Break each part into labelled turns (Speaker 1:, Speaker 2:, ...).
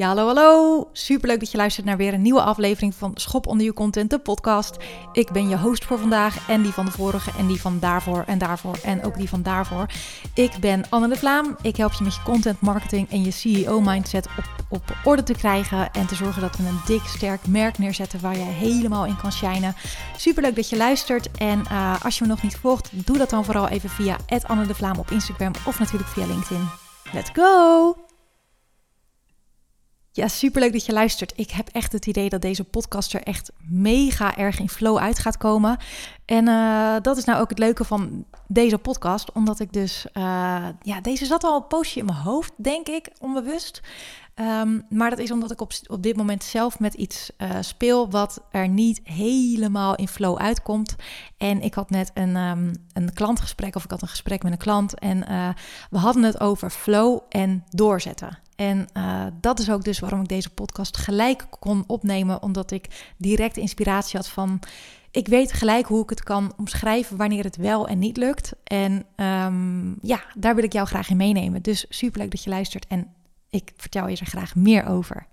Speaker 1: Ja, hallo, hallo. Superleuk dat je luistert naar weer een nieuwe aflevering van Schop onder je content, de podcast. Ik ben je host voor vandaag en die van de vorige en die van daarvoor en daarvoor en ook die van daarvoor. Ik ben Anne de Vlaam. Ik help je met je content marketing en je CEO mindset op, op orde te krijgen en te zorgen dat we een dik, sterk merk neerzetten waar je helemaal in kan shinen. Superleuk dat je luistert en uh, als je me nog niet volgt, doe dat dan vooral even via Anne de Vlaam op Instagram of natuurlijk via LinkedIn. Let's go! Ja, superleuk dat je luistert. Ik heb echt het idee dat deze podcast er echt mega erg in flow uit gaat komen. En uh, dat is nou ook het leuke van deze podcast, omdat ik dus, uh, ja, deze zat al een poosje in mijn hoofd, denk ik, onbewust. Um, maar dat is omdat ik op, op dit moment zelf met iets uh, speel wat er niet helemaal in flow uitkomt. En ik had net een, um, een klantgesprek, of ik had een gesprek met een klant. En we hadden het over flow en doorzetten. En uh, dat is ook dus waarom ik deze podcast gelijk kon opnemen, omdat ik direct inspiratie had van. Ik weet gelijk hoe ik het kan omschrijven wanneer het wel en niet lukt. En um, ja, daar wil ik jou graag in meenemen. Dus superleuk dat je luistert en ik vertel je er graag meer over.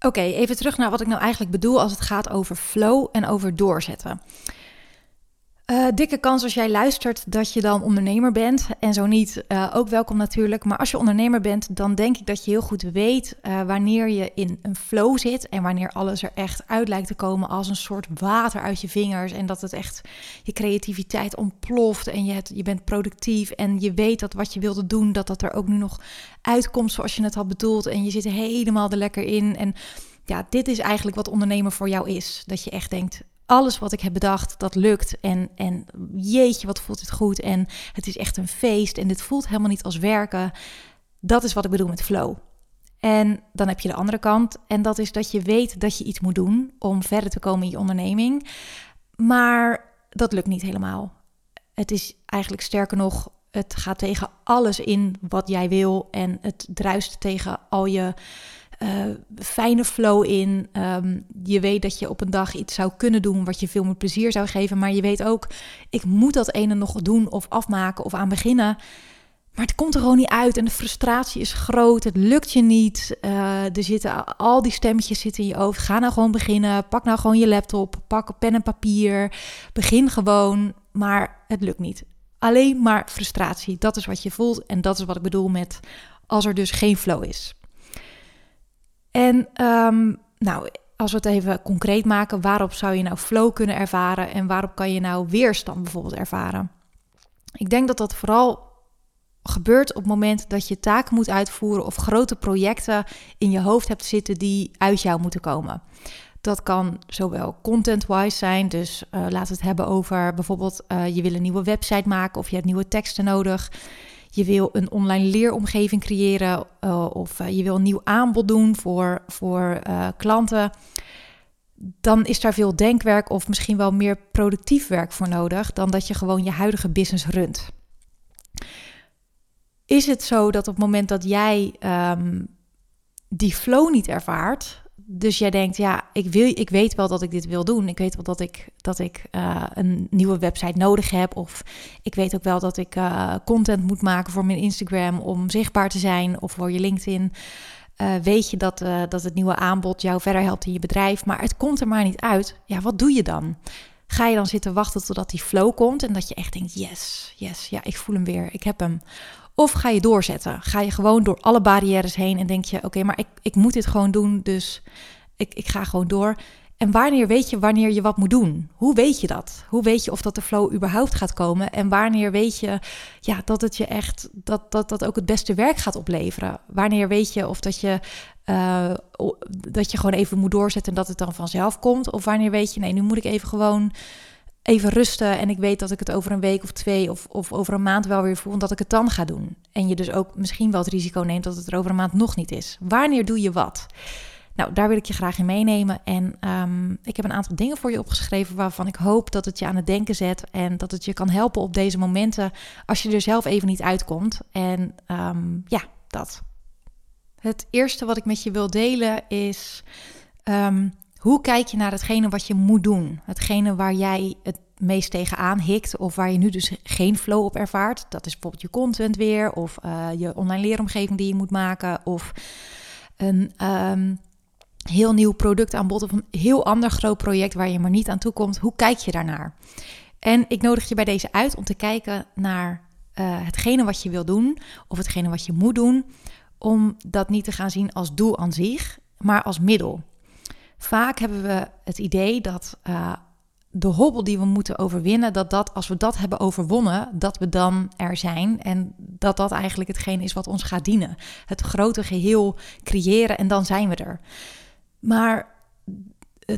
Speaker 1: Oké, even terug naar wat ik nou eigenlijk bedoel als het gaat over flow en over doorzetten. Uh, dikke kans als jij luistert dat je dan ondernemer bent. En zo niet, uh, ook welkom natuurlijk. Maar als je ondernemer bent, dan denk ik dat je heel goed weet uh, wanneer je in een flow zit. En wanneer alles er echt uit lijkt te komen als een soort water uit je vingers. En dat het echt je creativiteit ontploft. En je, je bent productief. En je weet dat wat je wilde doen, dat dat er ook nu nog uitkomt zoals je het had bedoeld. En je zit helemaal er lekker in. En ja, dit is eigenlijk wat ondernemer voor jou is. Dat je echt denkt alles wat ik heb bedacht, dat lukt. En, en jeetje, wat voelt het goed. En het is echt een feest. En dit voelt helemaal niet als werken. Dat is wat ik bedoel met flow. En dan heb je de andere kant. En dat is dat je weet dat je iets moet doen om verder te komen in je onderneming. Maar dat lukt niet helemaal. Het is eigenlijk sterker nog, het gaat tegen alles in wat jij wil. En het druist tegen al je uh, fijne flow in. Um, je weet dat je op een dag iets zou kunnen doen wat je veel meer plezier zou geven. Maar je weet ook, ik moet dat ene nog doen of afmaken of aan beginnen. Maar het komt er gewoon niet uit en de frustratie is groot. Het lukt je niet. Uh, er zitten al die stemmetjes zitten in je hoofd. Ga nou gewoon beginnen. Pak nou gewoon je laptop. Pak pen en papier. Begin gewoon. Maar het lukt niet. Alleen maar frustratie. Dat is wat je voelt. En dat is wat ik bedoel met als er dus geen flow is. En um, nou, als we het even concreet maken, waarop zou je nou flow kunnen ervaren en waarop kan je nou weerstand bijvoorbeeld ervaren? Ik denk dat dat vooral gebeurt op het moment dat je taken moet uitvoeren of grote projecten in je hoofd hebt zitten die uit jou moeten komen. Dat kan zowel content-wise zijn, dus uh, laten we het hebben over bijvoorbeeld uh, je wil een nieuwe website maken of je hebt nieuwe teksten nodig je wil een online leeromgeving creëren uh, of uh, je wil een nieuw aanbod doen voor, voor uh, klanten, dan is daar veel denkwerk of misschien wel meer productief werk voor nodig dan dat je gewoon je huidige business runt. Is het zo dat op het moment dat jij um, die flow niet ervaart, dus jij denkt, ja, ik, wil, ik weet wel dat ik dit wil doen. Ik weet wel dat ik, dat ik uh, een nieuwe website nodig heb. Of ik weet ook wel dat ik uh, content moet maken voor mijn Instagram om zichtbaar te zijn. Of voor je LinkedIn. Uh, weet je dat, dat het nieuwe aanbod jou verder helpt in je bedrijf. Maar het komt er maar niet uit. Ja, wat doe je dan? Ga je dan zitten wachten totdat die flow komt en dat je echt denkt: yes, yes, ja, ik voel hem weer, ik heb hem. Of ga je doorzetten? Ga je gewoon door alle barrières heen en denk je: oké, maar ik, ik moet dit gewoon doen, dus ik, ik ga gewoon door. En wanneer weet je wanneer je wat moet doen? Hoe weet je dat? Hoe weet je of dat de flow überhaupt gaat komen? En wanneer weet je ja, dat het je echt dat, dat, dat ook het beste werk gaat opleveren? Wanneer weet je of dat je, uh, dat je gewoon even moet doorzetten en dat het dan vanzelf komt? Of wanneer weet je, nee, nu moet ik even gewoon even rusten en ik weet dat ik het over een week of twee of, of over een maand wel weer voel dat ik het dan ga doen. En je dus ook misschien wel het risico neemt dat het er over een maand nog niet is. Wanneer doe je wat? Nou, daar wil ik je graag in meenemen. En um, ik heb een aantal dingen voor je opgeschreven waarvan ik hoop dat het je aan het denken zet en dat het je kan helpen op deze momenten als je er zelf even niet uitkomt. En um, ja, dat. Het eerste wat ik met je wil delen is um, hoe kijk je naar hetgene wat je moet doen? Hetgene waar jij het meest tegenaan hikt of waar je nu dus geen flow op ervaart. Dat is bijvoorbeeld je content weer of uh, je online leeromgeving die je moet maken of een ehm, heel nieuw product aanbod of een heel ander groot project waar je maar niet aan toe komt. Hoe kijk je daarnaar? En ik nodig je bij deze uit om te kijken naar uh, hetgene wat je wil doen of hetgene wat je moet doen, om dat niet te gaan zien als doel aan zich, maar als middel. Vaak hebben we het idee dat uh, de hobbel die we moeten overwinnen, dat dat als we dat hebben overwonnen, dat we dan er zijn en dat dat eigenlijk hetgeen is wat ons gaat dienen. Het grote geheel creëren en dan zijn we er. Maar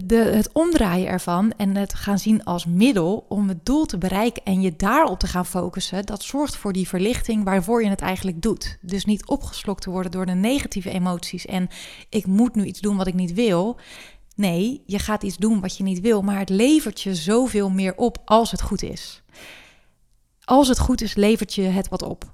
Speaker 1: de, het omdraaien ervan en het gaan zien als middel om het doel te bereiken en je daarop te gaan focussen, dat zorgt voor die verlichting waarvoor je het eigenlijk doet. Dus niet opgeslokt te worden door de negatieve emoties en ik moet nu iets doen wat ik niet wil. Nee, je gaat iets doen wat je niet wil, maar het levert je zoveel meer op als het goed is. Als het goed is, levert je het wat op.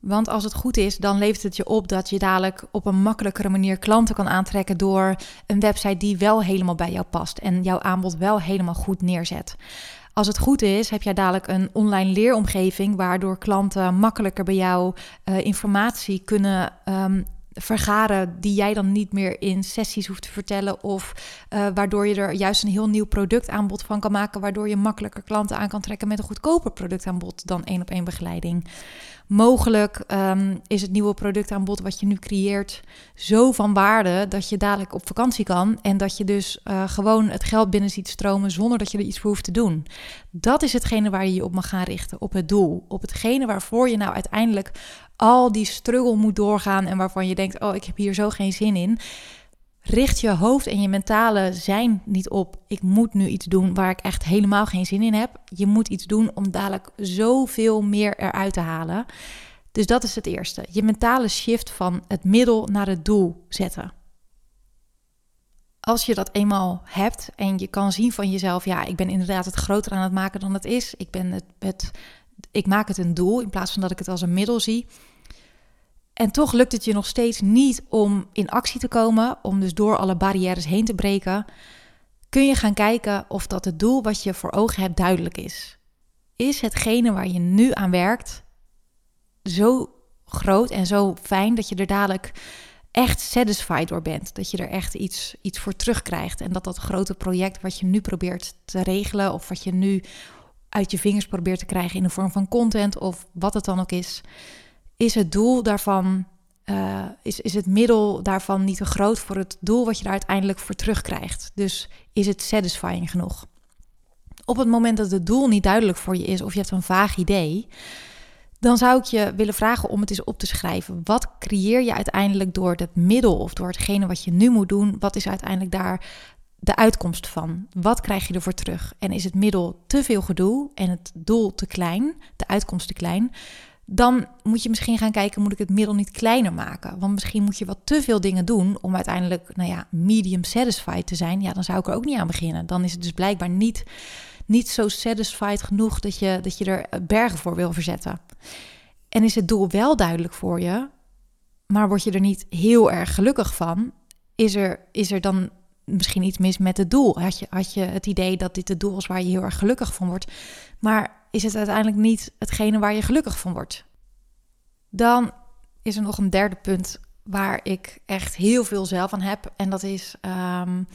Speaker 1: Want als het goed is, dan levert het je op dat je dadelijk op een makkelijkere manier klanten kan aantrekken door een website die wel helemaal bij jou past en jouw aanbod wel helemaal goed neerzet. Als het goed is, heb jij dadelijk een online leeromgeving waardoor klanten makkelijker bij jou uh, informatie kunnen um, vergaren die jij dan niet meer in sessies hoeft te vertellen. Of uh, waardoor je er juist een heel nieuw productaanbod van kan maken. Waardoor je makkelijker klanten aan kan trekken met een goedkoper productaanbod dan één op één begeleiding. Mogelijk um, is het nieuwe productaanbod wat je nu creëert zo van waarde dat je dadelijk op vakantie kan. En dat je dus uh, gewoon het geld binnen ziet stromen zonder dat je er iets voor hoeft te doen. Dat is hetgene waar je je op mag gaan richten, op het doel. Op hetgene waarvoor je nou uiteindelijk al die struggle moet doorgaan en waarvan je denkt: oh, ik heb hier zo geen zin in. Richt je hoofd en je mentale zijn niet op. Ik moet nu iets doen waar ik echt helemaal geen zin in heb. Je moet iets doen om dadelijk zoveel meer eruit te halen. Dus dat is het eerste. Je mentale shift van het middel naar het doel zetten. Als je dat eenmaal hebt en je kan zien van jezelf, ja, ik ben inderdaad het groter aan het maken dan het is. Ik ben het, ik maak het een doel in plaats van dat ik het als een middel zie. En toch lukt het je nog steeds niet om in actie te komen, om dus door alle barrières heen te breken. Kun je gaan kijken of dat het doel wat je voor ogen hebt duidelijk is. Is hetgene waar je nu aan werkt zo groot en zo fijn dat je er dadelijk echt satisfied door bent. Dat je er echt iets, iets voor terugkrijgt. En dat dat grote project wat je nu probeert te regelen of wat je nu uit je vingers probeert te krijgen in de vorm van content of wat het dan ook is, is het doel daarvan, uh, is, is het middel daarvan niet te groot voor het doel wat je daar uiteindelijk voor terugkrijgt. Dus is het satisfying genoeg? Op het moment dat het doel niet duidelijk voor je is of je hebt een vaag idee, dan zou ik je willen vragen om het eens op te schrijven. Wat creëer je uiteindelijk door het middel of door hetgene wat je nu moet doen? Wat is uiteindelijk daar de uitkomst van? Wat krijg je ervoor terug? En is het middel te veel gedoe en het doel te klein, de uitkomst te klein? Dan moet je misschien gaan kijken, moet ik het middel niet kleiner maken? Want misschien moet je wat te veel dingen doen om uiteindelijk, nou ja, medium satisfied te zijn. Ja, dan zou ik er ook niet aan beginnen. Dan is het dus blijkbaar niet, niet zo satisfied genoeg dat je, dat je er bergen voor wil verzetten. En is het doel wel duidelijk voor je, maar word je er niet heel erg gelukkig van? Is er, is er dan misschien iets mis met het doel. Had je, had je het idee dat dit het doel is waar je heel erg gelukkig van wordt, maar is het uiteindelijk niet hetgene waar je gelukkig van wordt? Dan is er nog een derde punt waar ik echt heel veel zelf aan heb. En dat is um,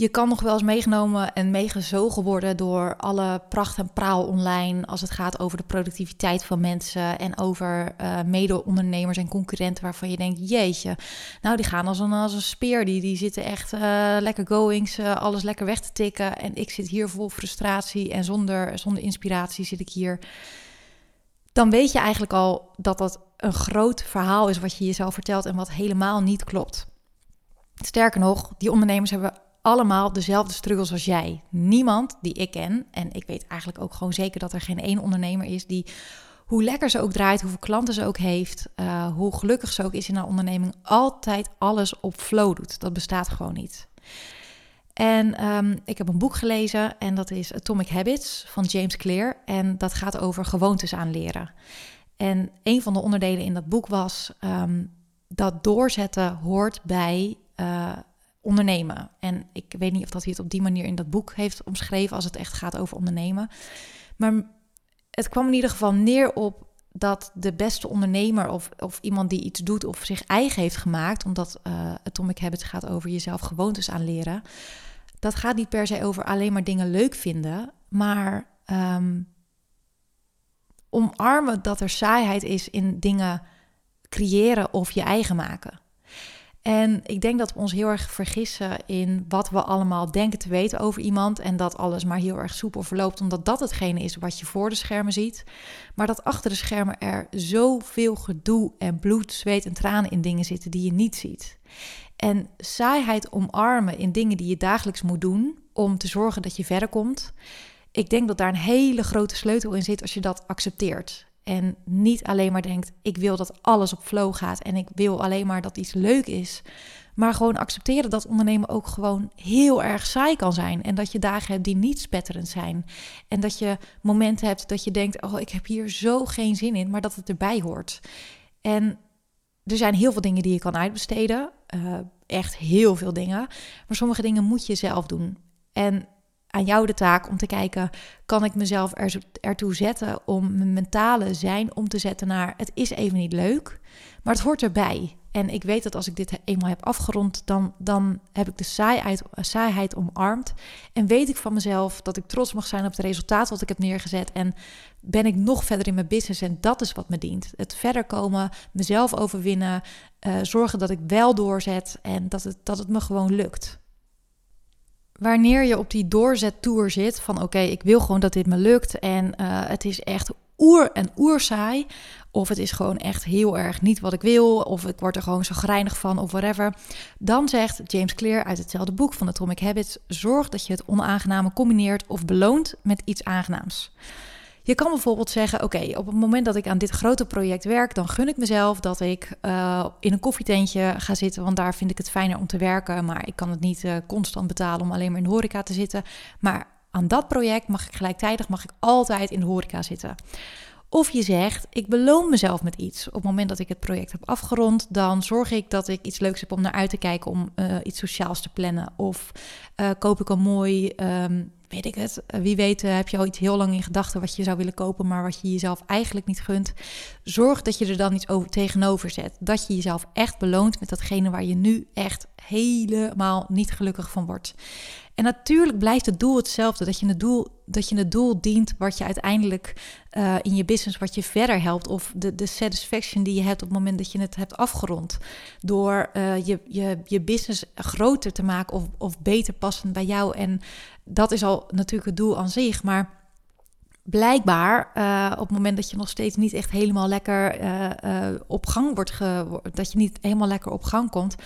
Speaker 1: je kan nog wel eens meegenomen en meegezogen worden door alle pracht en praal online. Als het gaat over de productiviteit van mensen en over uh, mede-ondernemers en concurrenten waarvan je denkt: jeetje, nou die gaan als een, als een speer. Die, die zitten echt uh, lekker goings, uh, alles lekker weg te tikken. En ik zit hier vol frustratie en zonder, zonder inspiratie zit ik hier. Dan weet je eigenlijk al dat dat een groot verhaal is wat je jezelf vertelt en wat helemaal niet klopt. Sterker nog, die ondernemers hebben allemaal dezelfde struggles als jij. Niemand die ik ken, en ik weet eigenlijk ook gewoon zeker dat er geen één ondernemer is die, hoe lekker ze ook draait, hoeveel klanten ze ook heeft, uh, hoe gelukkig ze ook is in haar onderneming, altijd alles op flow doet. Dat bestaat gewoon niet. En um, ik heb een boek gelezen en dat is Atomic Habits van James Clear. En dat gaat over gewoontes aanleren. En een van de onderdelen in dat boek was um, dat doorzetten hoort bij uh, ondernemen. En ik weet niet of dat hij het op die manier in dat boek heeft omschreven als het echt gaat over ondernemen. Maar het kwam in ieder geval neer op dat de beste ondernemer of, of iemand die iets doet of zich eigen heeft gemaakt, omdat uh, Atomic Habits gaat over jezelf gewoontes aanleren, dat gaat niet per se over alleen maar dingen leuk vinden, maar um, omarmen dat er saaiheid is in dingen creëren of je eigen maken. En ik denk dat we ons heel erg vergissen in wat we allemaal denken te weten over iemand. En dat alles maar heel erg soepel verloopt, omdat dat hetgene is wat je voor de schermen ziet. Maar dat achter de schermen er zoveel gedoe en bloed, zweet en tranen in dingen zitten die je niet ziet. En saaiheid omarmen in dingen die je dagelijks moet doen om te zorgen dat je verder komt. Ik denk dat daar een hele grote sleutel in zit als je dat accepteert. En niet alleen maar denkt: ik wil dat alles op flow gaat en ik wil alleen maar dat iets leuk is. Maar gewoon accepteren dat ondernemen ook gewoon heel erg saai kan zijn. En dat je dagen hebt die niet spetterend zijn. En dat je momenten hebt dat je denkt: oh, ik heb hier zo geen zin in, maar dat het erbij hoort. En er zijn heel veel dingen die je kan uitbesteden. Uh, echt heel veel dingen. Maar sommige dingen moet je zelf doen. En aan jou de taak om te kijken: kan ik mezelf er, ertoe zetten om mijn mentale zijn om te zetten naar het is even niet leuk, maar het hoort erbij. En ik weet dat als ik dit eenmaal heb afgerond, dan, dan heb ik de saaiheid, saaiheid omarmd. En weet ik van mezelf dat ik trots mag zijn op het resultaat wat ik heb neergezet. En ben ik nog verder in mijn business. En dat is wat me dient. Het verder komen, mezelf overwinnen, uh, zorgen dat ik wel doorzet en dat het, dat het me gewoon lukt wanneer je op die doorzettour zit van oké, ik wil gewoon dat dit me lukt en uh, het is echt oer en oerzaai, of het is gewoon echt heel erg niet wat ik wil, of ik word er gewoon zo grijnig van of whatever, dan zegt James Clear uit hetzelfde boek van Atomic Habits, zorg dat je het onaangename combineert of beloont met iets aangenaams. Je kan bijvoorbeeld zeggen: Oké, op het moment dat ik aan dit grote project werk, dan gun ik mezelf dat ik uh, in een koffietentje ga zitten, want daar vind ik het fijner om te werken. Maar ik kan het niet uh, constant betalen om alleen maar in de horeca te zitten. Maar aan dat project mag ik gelijktijdig mag ik altijd in de horeca zitten. Of je zegt, ik beloon mezelf met iets. Op het moment dat ik het project heb afgerond, dan zorg ik dat ik iets leuks heb om naar uit te kijken, om uh, iets sociaals te plannen. Of koop ik een mooi um, weet ik het. Eh, wie weet eh, heb je al iets heel lang in gedachten wat je zou willen kopen, maar wat je jezelf eigenlijk niet gunt. Zorg dat je er dan iets over, tegenover zet. Dat je jezelf echt beloont met datgene waar je nu echt helemaal niet gelukkig van wordt. En natuurlijk blijft het doel hetzelfde. Dat je het doel, dat je het doel dient wat je uiteindelijk uh, in je business, wat je verder helpt. Of de, de satisfaction die je hebt op het moment dat je het hebt afgerond. Door je, je, je business groter te maken of, of beter passend bij jou. En dat is al natuurlijk het doel aan zich. Maar blijkbaar uh, op het moment dat je nog steeds niet echt helemaal lekker op gang wordt, dat je niet helemaal lekker op gang komt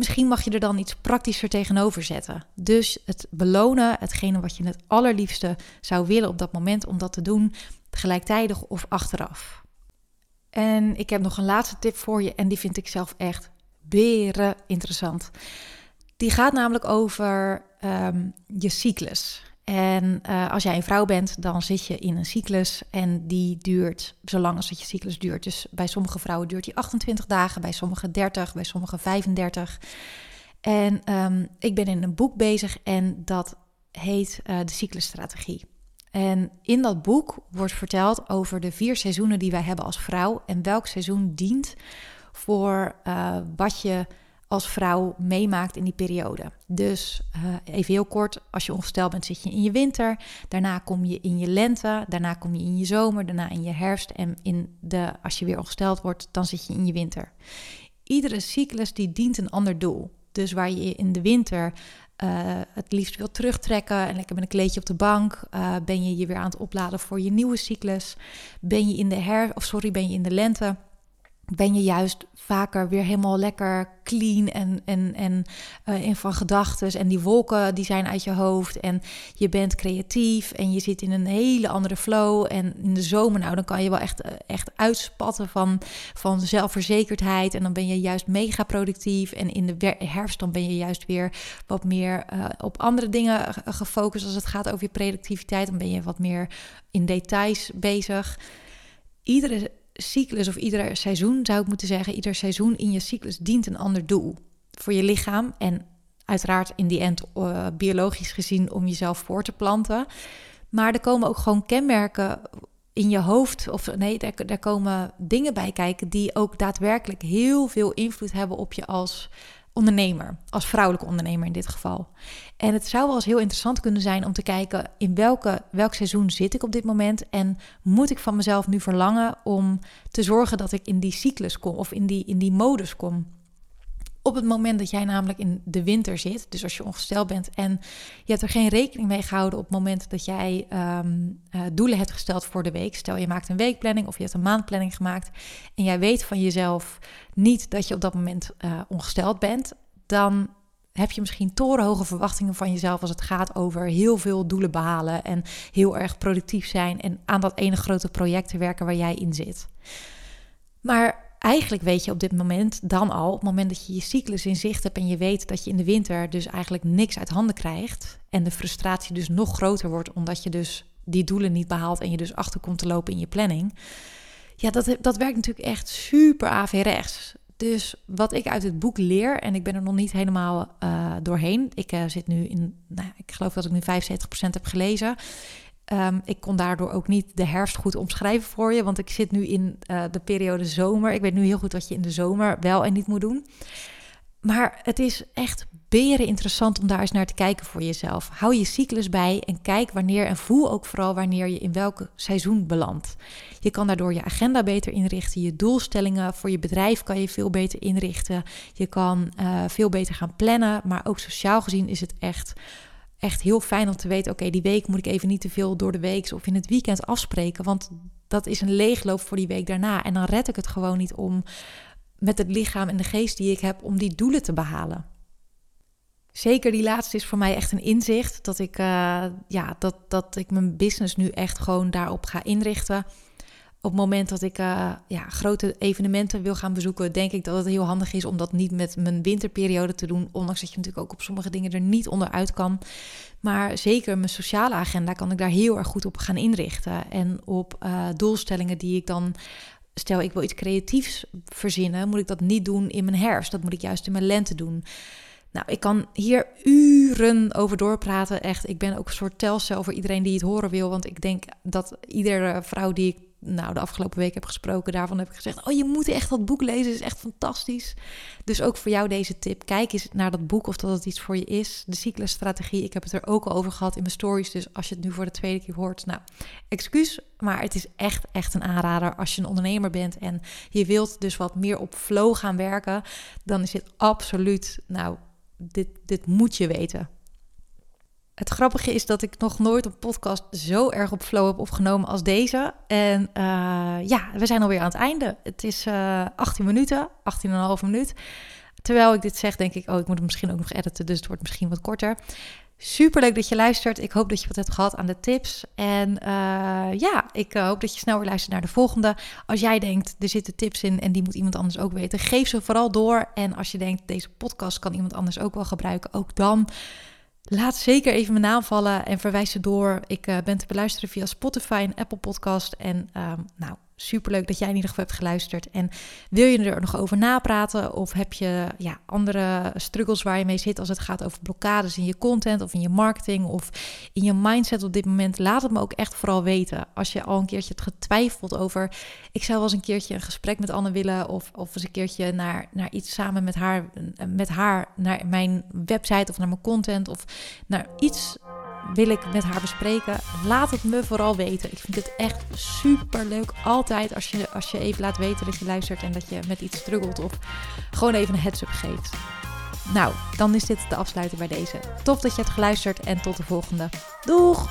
Speaker 1: Misschien mag je er dan iets praktischer tegenover zetten. Dus het belonen, hetgene wat je het allerliefste zou willen op dat moment om dat te doen, gelijktijdig of achteraf. En ik heb nog een laatste tip voor je en die vind ik zelf echt beren interessant. Die gaat namelijk over um, je cyclus. En uh, als jij een vrouw bent, dan zit je in een cyclus en die duurt zolang als dat je cyclus duurt. Dus bij sommige vrouwen duurt die 28 dagen, bij sommige 30, bij sommige 35. En um, ik ben in een boek bezig en dat heet uh, de cyclusstrategie. En in dat boek wordt verteld over de vier seizoenen die wij hebben als vrouw en welk seizoen dient voor uh, wat je als vrouw meemaakt in die periode. Dus uh, even heel kort, als je ongesteld bent, zit je in je winter. Daarna kom je in je lente. Daarna kom je in je zomer. Daarna in je herfst. En in de, als je weer ongesteld wordt, dan zit je in je winter. Iedere cyclus die dient een ander doel. Dus waar je in de winter uh, het liefst wil terugtrekken en lekker met een kleedje op de bank. Uh, ben je je weer aan het opladen voor je nieuwe cyclus? Ben je in de her, of sorry, ben je in de lente? Ben je juist vaker weer helemaal lekker clean en, en, en uh, in van gedachten. En die wolken die zijn uit je hoofd. En je bent creatief en je zit in een hele andere flow. En in de zomer, nou, dan kan je wel echt, eh, echt uitspatten van, van zelfverzekerdheid. En dan ben je juist mega productief. En in de herfst dan ben je juist weer wat meer uh, op andere dingen gefocust als het gaat over je productiviteit. Dan ben je wat meer in details bezig. Iedere cyclus of ieder seizoen zou ik moeten zeggen, ieder seizoen in je cyclus dient een ander doel voor je lichaam en uiteraard in die end uh, biologisch gezien om jezelf voor te planten. Maar er komen ook gewoon kenmerken in je hoofd, of nee, daar, daar komen dingen bij kijken die ook daadwerkelijk heel veel invloed hebben op je als ondernemer, als vrouwelijke ondernemer in dit geval. En het zou wel eens heel interessant kunnen zijn om te kijken in welke, welk seizoen zit ik op dit moment en moet ik van mezelf nu verlangen om te zorgen dat ik in die cyclus kom of in die, in die modus kom. Op het moment dat jij namelijk in de winter zit, dus als je ongesteld bent en je hebt er geen rekening mee gehouden op het moment dat jij ehm, eh, doelen hebt gesteld voor de week. Stel je maakt een weekplanning of je hebt een maandplanning gemaakt en jij weet van jezelf niet dat je op dat moment uh, ongesteld bent, dan heb je misschien torenhoge verwachtingen van jezelf als het gaat over heel veel doelen behalen en heel erg productief zijn en aan dat ene grote project te werken waar jij in zit. Maar eigenlijk weet je op dit moment dan al, op het moment dat je je cyclus in zicht hebt en je weet dat je in de winter dus eigenlijk niks uit handen krijgt en de frustratie dus nog groter wordt omdat je dus die doelen niet behaalt en je dus achter komt te lopen in je planning. Ja, dat, dat werkt natuurlijk echt super averechts. Dus wat ik uit het boek leer, en ik ben er nog niet helemaal uh, doorheen. Ik uh, zit nu in, nou, ik geloof dat ik nu 75% heb gelezen. Um, ik kon daardoor ook niet de herfst goed omschrijven voor je, want ik zit nu in uh, de periode zomer. Ik weet nu heel goed wat je in de zomer wel en niet moet doen. Maar het is echt beren interessant om daar eens naar te kijken voor jezelf. Hou je cyclus bij en kijk wanneer en voel ook vooral wanneer je in welk seizoen belandt. Je kan daardoor je agenda beter inrichten, je doelstellingen voor je bedrijf kan je veel beter inrichten. Je kan uh, veel beter gaan plannen, maar ook sociaal gezien is het echt echt heel fijn om te weten: oké, die week moet ik even niet te veel door de week of in het weekend afspreken. Want dat is een leegloop voor die week daarna. En dan red ik het gewoon niet om met het lichaam en de geest die ik heb om die doelen te behalen. Zeker die laatste is voor mij echt een inzicht. Dat ik, uh, ja, dat, dat ik mijn business nu echt gewoon daarop ga inrichten op het moment dat ik uh, ja, grote evenementen wil gaan bezoeken, denk ik dat het heel handig is om dat niet met mijn winterperiode te doen. Ondanks dat je natuurlijk ook op sommige dingen er niet onderuit kan. Maar zeker mijn sociale agenda kan ik daar heel erg goed op gaan inrichten. En op uh, doelstellingen die ik dan. Stel, ik wil iets creatiefs verzinnen, moet ik dat niet doen in mijn herfst. Dat moet ik juist in mijn lente doen. Nou, ik kan hier uren over doorpraten. Echt, ik ben ook een soort telcel voor iedereen die het horen wil. Want ik denk dat iedere vrouw die ik nou, de afgelopen week heb gesproken, daarvan heb ik gezegd: Oh, je moet echt dat boek lezen, is echt fantastisch. Dus ook voor jou deze tip: kijk eens naar dat boek of dat het iets voor je is. De cyclusstrategie, ik heb het er ook al over gehad in mijn stories. Dus als je het nu voor de tweede keer hoort, nou, excuus, maar het is echt, echt een aanrader. Als je een ondernemer bent en je wilt dus wat meer op flow gaan werken, dan is dit absoluut, nou, dit, dit moet je weten. Het grappige is dat ik nog nooit een podcast zo erg op flow heb opgenomen als deze. En uh, ja, we zijn alweer aan het einde. Het is uh, 18 minuten, 18,5 minuut. Terwijl ik dit zeg, denk ik, oh, ik moet hem misschien ook nog editen, dus het wordt misschien wat korter. Super leuk dat je luistert. Ik hoop dat je wat hebt gehad aan de tips. En uh, ja, ik hoop dat je snel weer luistert naar de volgende. Als jij denkt, er zitten tips in en die moet iemand anders ook weten, geef ze vooral door. En als je denkt, deze podcast kan iemand anders ook wel gebruiken, ook dan Laat zeker even mijn naam vallen en verwijs ze door. Ik uh, ben te beluisteren via Spotify en Apple Podcast. En uh, nou, Superleuk dat jij in ieder geval hebt geluisterd. En wil je er nog over napraten? Of heb je ja, andere struggles waar je mee zit als het gaat over blokkades in je content of in je marketing of in je mindset op dit moment? Laat het me ook echt vooral weten. Als je al een keertje hebt getwijfeld over, ik zou wel eens een keertje een gesprek met Anne willen of, of eens een keertje naar, naar iets samen met haar, met haar naar mijn website of naar mijn content of naar iets wil ik met haar bespreken. Laat het me vooral weten. Ik vind het echt super leuk. Altijd als je, als je even laat weten dat je luistert en dat je met iets struggelt of gewoon even een heads-up geeft. Nou, dan is dit de afsluiter bij deze. Tof dat je hebt geluisterd en tot de volgende. Doeg!